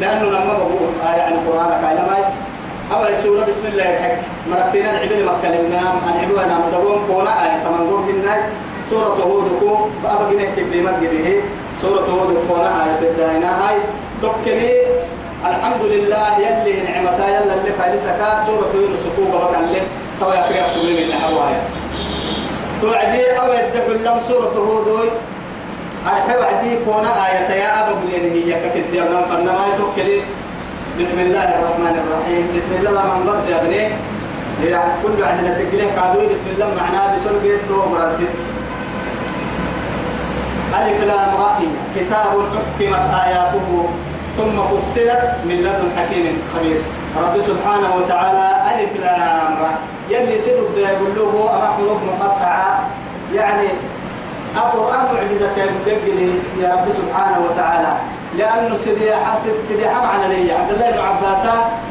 لأنه لما بقول آية عن القرآن كاينا ماي أول سورة بسم الله الحق مرتين العبد مكلمنا عن عبوانا مدبون قونا آية تمنقول منا سورة هود كو بأبا جنيه كبيرة جديه سورة هود قونا آية تدائنا هاي تكني الحمد لله يلي نعمتا. يلا اللي فايلسك سورة يونس كو بابا اللي تو يقرأ سورة من الحوايا توعدي أو يدخل لهم سورة هود. أرحب عدي كونا آية يا أبا بلين هي كتدي أبنان فنما يتوكلي بسم الله الرحمن الرحيم. بسم الله من ضد يا ابني كل عندنا سجله كادوي بسم الله معناه بسرقة براسيت ألف لام رأي كتاب حكمت آياته. ثم فصلت من لدن حكيم خبير. رب سبحانه وتعالى ألف لام را يلي سدد يقول له حروف مقطعة. يعني القرآن معجزة يقول يا رب سبحانه وتعالى. لأنه سيدي حاسد سيدي معنى لي. عبد الله بن عباس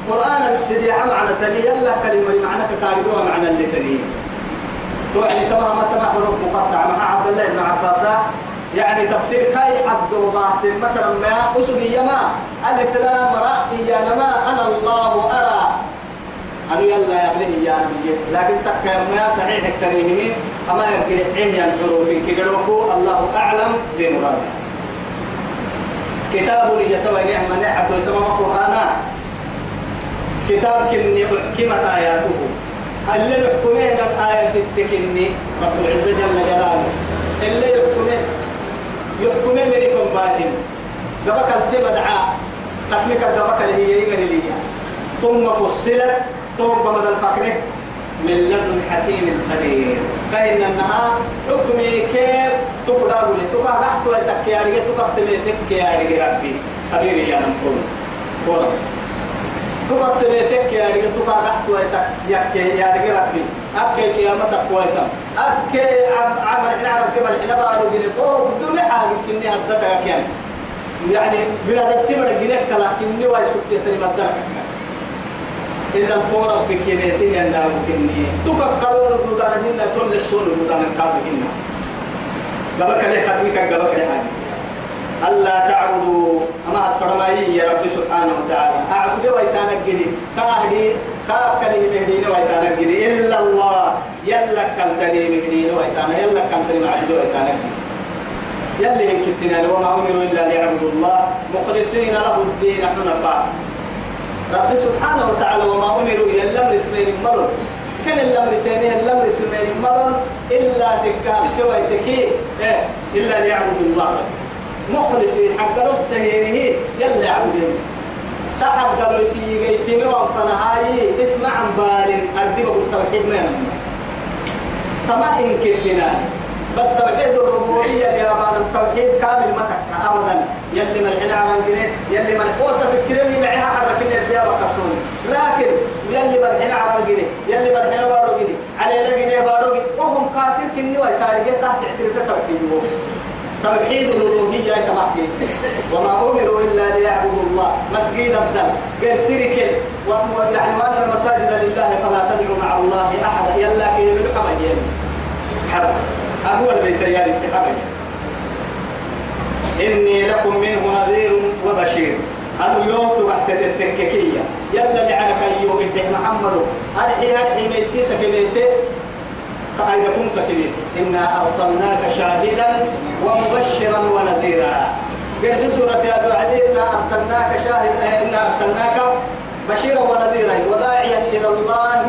قرآن سيدي معنى تلي. يلا كلمة معنى كاريبوها معنى اللي تلي. توعد تمام. تمام. حروف مقطعة. مع عبد الله بن عباس يعني تفسير كاي حد وضعت مثلا ما أسمي يما ألف لام راء يا نما. أنا الله أنا يلا يا ابني يا نبي لكن تك ما صحيح التريمه أما يقرأ عين الحروف كي الله أعلم بمراده كتاب يتوى من يحب يسمى القرآن. كتاب كني حكمت آياته. اللي يحكمين الآية التكني رب العزة جل جلاله. اللي يحكمين يحكمين من يكون باهم. قبك التبدعاء ختمك قبك اللي هي يقري ثم فصلت توب مدى الفقر من لدن حكيم خبير فإن النهار حكمي كيف تقدر لي؟ تقع تحت وتكياري تقع تميتك يا ربي. خبير يا نمكون كورا تقع تميتك يا رجل؟ تقع تحت وتك يا ربي. أكي قيامتك كويتا أكي عمر إحنا عرب كبر إحنا بعد جنيه أوه بدون حاجة كني هدتك يعني بلا دتي بلا جنيه كلا كني واي سكتي تري مدرك إذا كورا بكينيتي يندا بكيني تبقى قالوا دودان هنا تول السون دودان كاد هنا. قبك لي ختمك قبك لي حاجة؟ ألا تعبدوا. أما أتفرمي يا رب سبحانه وتعالى. أعبد ويتانك جدي كاهدي كاكني مهدين ويتانك جدي إلا الله. يلا كنتني مهدين ويتانا. يلا كنتني معبد ويتانك يلي يمكن وما أمروا إلا ليعبدوا الله. مخلصين له الدين حنفاء. رب سبحانه وتعالى وما أمروا إلا الأمر اسمين مرض. كان الأمر سينيه الأمر اسمين مرض إلا تكام كوي تكي؟ إيه إلا ليعبدوا الله بس. مخلصين حق رس هينه يلا يعبدون. تحق له سيجي تنوى فنهاي اسمع عن بال أردبه التوحيد ما ينمى. تما إن كتنا بس توحيد الربوبية يا بان التوحيد كامل متك أبدا. يلي ملحنا على الجنيه يلي ملحوة تفكرني معها حرك الديابة كسون لكن يلي ملحنا على الجنيه يلي ملحنا بارو جنيه على الجنيه بارو جنيه وهم كافر كني وتاريخ تحت اعتراف توحيده. توحيد الألوهية كما وما أمروا إلا ليعبدوا الله. مسجد الدم غير سيرك. يعني وأن المساجد لله فلا تدعوا مع الله أحدا. يلا كي حمد حرب. أهو البيت يا حمد إني لكم منه نذير وبشير. أنا يوت وقت التككية. يلا لعنك أيوه إنت محمد. أرحي أرحي ميسيسك بيته فأيدكم سكنت إنا أرسلناك شاهدا ومبشرا ونذيرا. قرس سورة يا علي. إنا أرسلناك شاهدا إنا أرسلناك بشيرا ونذيرا وداعيا إلى الله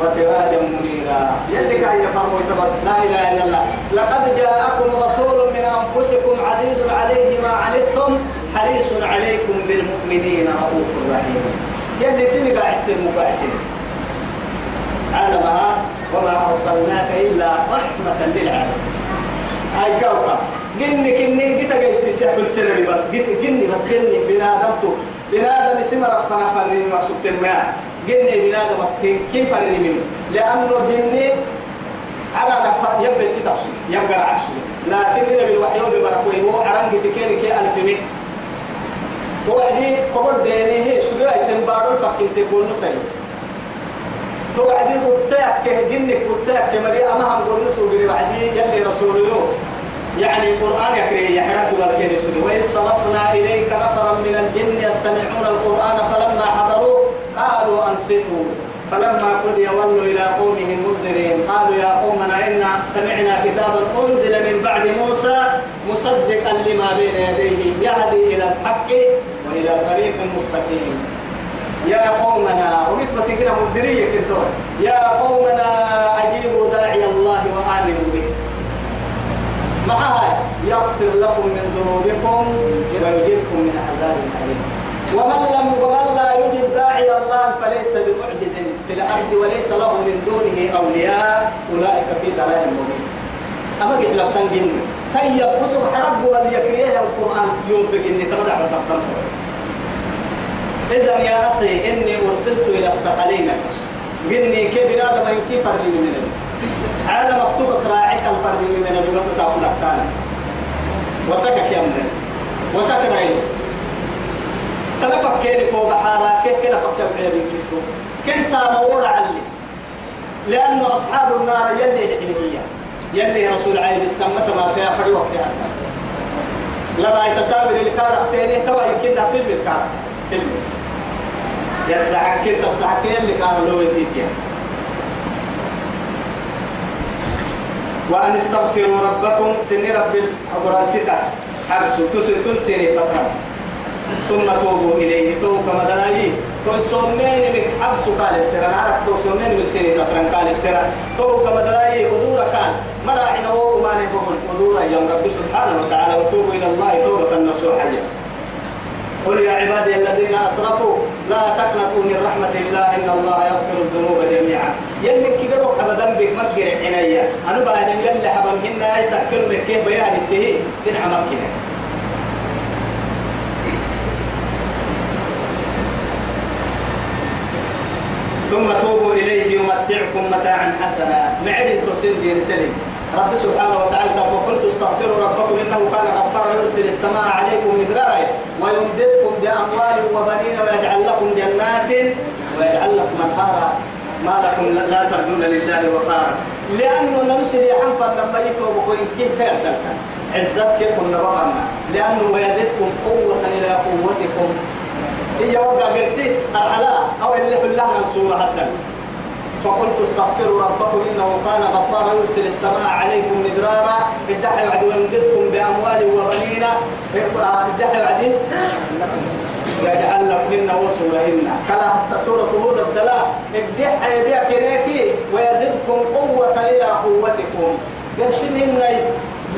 وسراجا منيرا. يلك أن يفرموا بس لا إله إلا الله. لقد جاءكم رسول من أنفسكم عزيز عليه ما عنتم حريص عليكم بالمؤمنين رؤوف رحيم. يلي سني قاعد مقاسم عالمها وما أرسلناك إلا رحمة للعالمين. هاي كوكب. جني كني جيت جاي سيحل سلبي بس. جني بس جني بنادمتو بنادم اسم ربنا فرين مقصود الماء جني بنادم كيف فرين منه. لأنه جني على لفا يبقى تتعصي يبقى عكسه لكن بالوحي وببركوه هو عرنج تكيري كي ألف مئة وعدي قبر ديني هي سجاي تنبارو فكين تقول نسيب توعدي قتاك جنك قتاك كمري أما هم قول نسو يلي رسول له يعني القرآن يكري يحرق والكين سنو وإذ إليك نفرا من الجن يستمعون القرآن فلما حضروا قالوا أنصتوا. فلما قضي ولوا إلى قومهم منذرين قالوا يا قومنا إنا سمعنا كتابا أنزل من بعد موسى مصدقا لما بين يديه يهدي إلى الحق وإلى طريق مستقيم. يا قومنا ومثل مسكنا منذرية كنتم يا قومنا أجيبوا داعي الله وآمنوا به. معها يغفر لكم من ذنوبكم ويجيبكم من عذاب أليم. ومن لم ومن لا يجب داعي الله فليس بمعجز في الأرض وليس له من دونه أولياء. أولئك في ضلال مبين. أما قلت لك تنجن هيا بصر حرب وليكريه القرآن. يوم بقني تمدع وتقدم إذا يا أخي إني أرسلت إلى الثقلين. قلني كيف بنادم من كيف من النبي عالم مكتوب راعيك الفرد من النبي بس وسكك يا من وسكك رايلوس سلفك كيري فوق حالا كيف كنا فكر بيا بنكتو كنت مورا علي. لأنه أصحاب النار يلي الحلمية يلي رسول عيب السمة ما فيها فرد وقتها لما يتسابر الكارة تاني توا يمكنها فيلم الكارة فيلم. يسعك كنت السعك يلي كانوا لو يتيتيا وأن استغفروا ربكم سن رب الحبراسيتا حبسوا تسل تلسيني تطرم ثم توبوا إليه. توبوا كما دلائي. كل سنين من حبس قال السر أنا عرفت سنين من سنين تفرن قال السر توبوا كما دلائي. قدورا كان. مراعنا وما نبهم قدورا يوم رب سبحانه وتعالى. وتوبوا إلى الله توبة نصوحا. قل يا عبادي الذين أسرفوا. لا تقنطوا من رحمة الله. إن الله يغفر الذنوب جميعا. يلي كبروا ابدا بك ما تجري عنايا أنا بعد يلي حبمهن يسكر لك كيف بيان تنعمك كده ثم توبوا إليه يمتعكم متاعا حسنا. معد تسل دين سلم رب سبحانه وتعالى فقلت استغفروا ربكم إنه كان غفارا يرسل السماء عليكم مدرارا ويمددكم بأموال وبنين ويجعل لكم جنات ويجعل لكم أنهارا. ما لكم لا ترجون لله وقارا. لأنه نرسل لما يتوبوا ان كيف كان عزتك كنا بفرنا لأنه ويزدكم قوة إلى قوتكم. هي وقع قرسي العلاء أو اللي في الله سورة حتى. فقلت استغفروا ربكم إنه كان غفارا يرسل السماء عليكم مدرارا. ادعي وعد ويمددكم بأموال وبنين. ادعي وعد يجعل لكم وسورهن كلا حتى سورة هود الدلاء ادعي بها كنيكي ويزدكم قوة إلى قوتكم. يرسلهن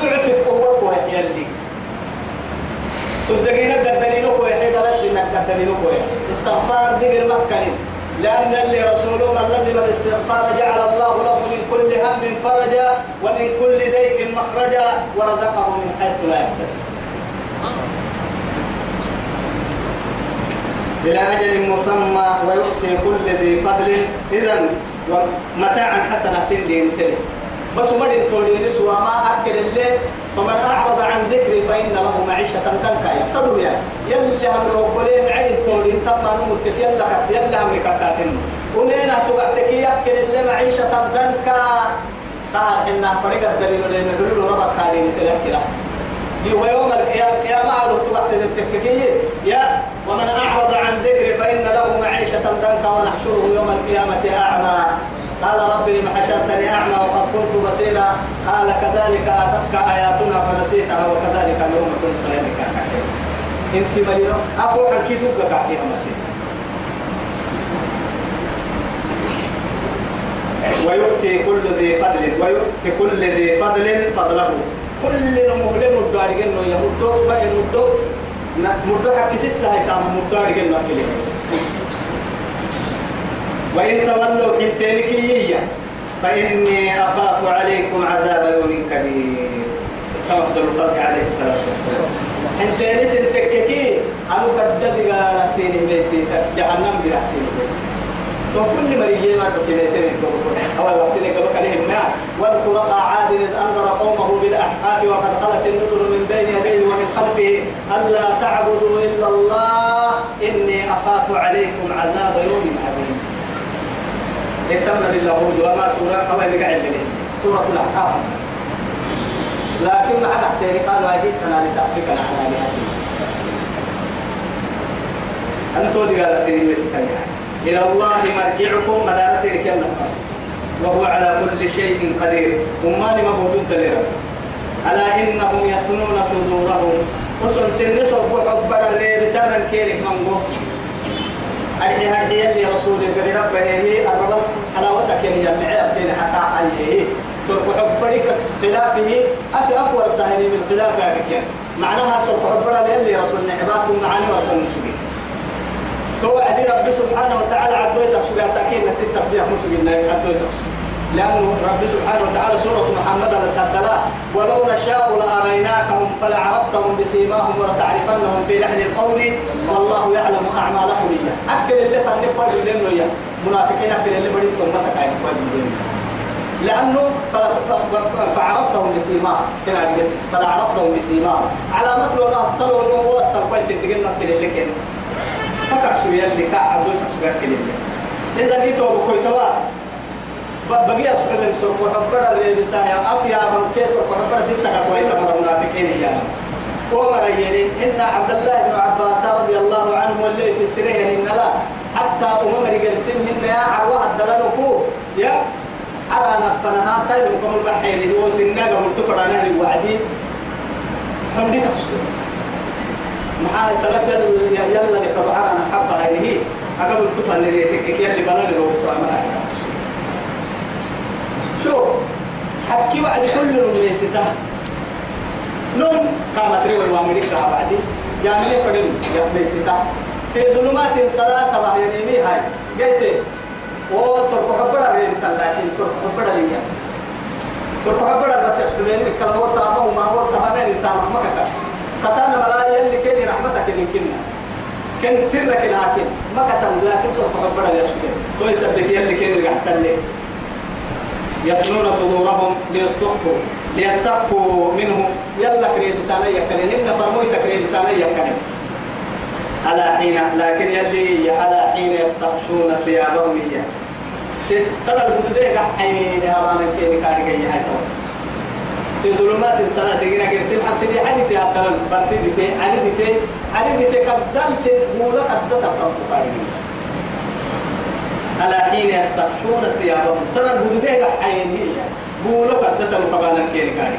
ضعف قوتكم يلي تدقينا قدنينو كوي حيدا لسنا قدنينو كوي استغفار دقر مكة لأن اللي رسولهم الذي من استغفار جعل الله له من كل هم فرجا ومن كل ضيق مخرجا ورزقه من حيث لا يحتسب. إلى أجل مسمى ويؤتي كل ذي فضل. إذا متاعا حسنا سن سن بس مرين تولين سوى ما أكل الليل فمن أعرض عن ذكري فإن له معيشة تنكا صدو يا. يلي هم ربولين عين تولين تما نمتك يلا كت يلا هم ركتاتين ونينا تقعتك يأكل اللي معيشة تنكا. قال إنها فريق الدليل لأن دلول ربك كارين سلاك لا ويوم القيامة عرفت وقت التككية يا. ومن أعرض عن ذكري فإن له معيشة تنكا ونحشره يوم القيامة أعمى. قال رب لم حشرتني أعمى وقد كنت بصيرا. قال كذلك أتتك آياتنا فنسيتها وكذلك اليوم تنسى لك إنت مريض أقول حكي دوك كعبيها ويؤتي كل ذي فضل ويؤتي كل ذي فضل فضله. كل مهلم الدار جنو يمدو فيمدو مدو حكي ستة هي كام مدو جنو وإن تولوا حتينك هي فإني أخاف عليكم عذاب يوم كبير. تفضل الخلق عليه الصلاة والسلام. حتيني سنتككي أنا بدد قال سيني بيسي جهنم بلا سيني بيسي. تو كل مريجي ما تكلمتني أول وقت نقبك عليهم ما واذكر أخا عاد إذ أنذر قومه بالأحقاف وقد خلت النذر من بين يديه ومن خلفه ألا تعبدوا إلا الله إني أخاف عليكم عذاب يوم عظيم. اتمنى لله وما سورة أو اللي قاعد سورة الأحقاف. لكن مع حسين قالوا أجيتنا لتأفكنا على آلهتنا. أن تودي قال سيدي إلى الله مرجعكم مدار سيرك الله وهو على كل شيء قدير. وما لما موجود لنا ألا إنهم يثنون صدورهم؟ وصل سن صرف حبر اللي رسالة كيرك منغو أرحي هرحي اللي رسول قري ربه هي الربط حلاوتك يعني جمعي أبين حتى حيه صرف حبرك خلافه أفي أفور ساهلي من خلاف هذا معناها صرف حبر اللي رسول نعباتهم معاني ورسول نسوي تو عدي رب سبحانه وتعالى عدو يسق سوى ساكين نسيت تطبيق مسوي عدو يسق لأنه رب سبحانه وتعالى سورة محمد الكتلاء ولو نشاء لأريناكهم فلعرفتهم بسيماهم ولتعرفنهم في لحن القول والله يعلم أعمالهم. إياه أكل اللي فنقوا لأنه يا منافقين أكل اللي بدي سمتك عين لأنه فعرفتهم بسيماهم. كنا فلعرفتهم بسيماهم. على مثل الله أستلوا أنه هو أستل كويس يتقلنا أكل اللي كنا. فكر سويا اللي كعب دوس سويا أكل اللي. إذا جيتوا بكويتوا. بقي أسحب السوق وحبر اللي بسايا أفيا من كيس وحبر ستة كويتا من المنافقين يعني ومر يلي إن عبد الله بن عباس رضي الله عنه واللي في السرية إن لا حتى أمم رجال سن من يا عروة الدلالكو يا على نفنها سيد كم البحيل هو سنة قبل تفر أنا الوعدي. حمدي تقصد محا سلف يلا لكبعنا حبها هي أقبل تفر نريتك يلي بنا لو سؤال شوف حكي بعد كل نميسته نوم كانت ريوي وامريكا بعدي. يا من فقل يا ميسته في ظلمات صلاة تبع يميني هاي. قلت وصرف حبرا ريب سلاكين صرف حبرا ليا صرف حبرا بس يسكنين الكلام هو تابه وما هو تابه نتامه ما كتب قتال ملايين كيني رحمتك يمكننا كن ترك لكن ما كتب لكن صرف حبرا يسكن تو يسبب اللي كيني أحسن لي يثنون صدورهم ليستخفوا ليستخفوا منه يلا كريم بسانية يكلم إن فرموي تكريم بسانية يكلم على حين لكن يلي على حين يستخشون ثيابهم إياه سنة الهدودة حين هرانا كيني كاري كي في ظلمات السنة سيجينا كيرسل حبسي عدي تي أتلم برتي دي تي عدي تي عدي تي قدل سيقولا قد تبقى سكاري على حين يستغشون ثيابهم سنة الهدودة حين هي. بولو قد تتم قبالا كيني كاري.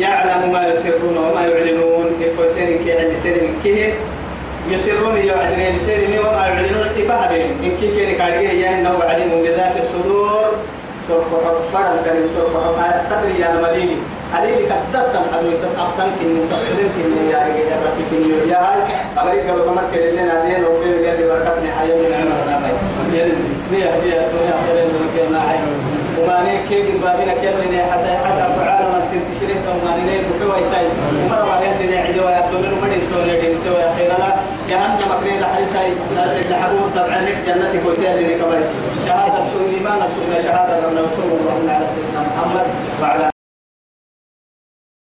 يعلم ما يسرون وما يعلنون. كيف سير كي عند سير من كيه يسرون يعلنون سير من وما يعلنون اتفاق بهم إن كي كيني كاري هي إنه علم بذات الصدور. سوف حفر الكريم سوف حفر صدر يا مديني عليه كدت الحدو تقطن كن تصدر كن يا رجال يا رب كن يا هاي أبري قبل ما كنا لنا دين وبين يا دي بركتنا حياة من عمرنا باي يا دي دي الدنيا خير من كنا عين وما نيك كيك بابنا كنا حتى حسب عالم تنتشره وما نيك بفوا ويتاي ومرة بعدين دي عيد ويا الدنيا ومدين توني دي سوى خير لا جهنم مكرين حريصاي لحبوب طبعا لك جنتك وتاجري كبر شهادة سوء إيمان سوء شهادة رسول الله على سيدنا محمد وعلى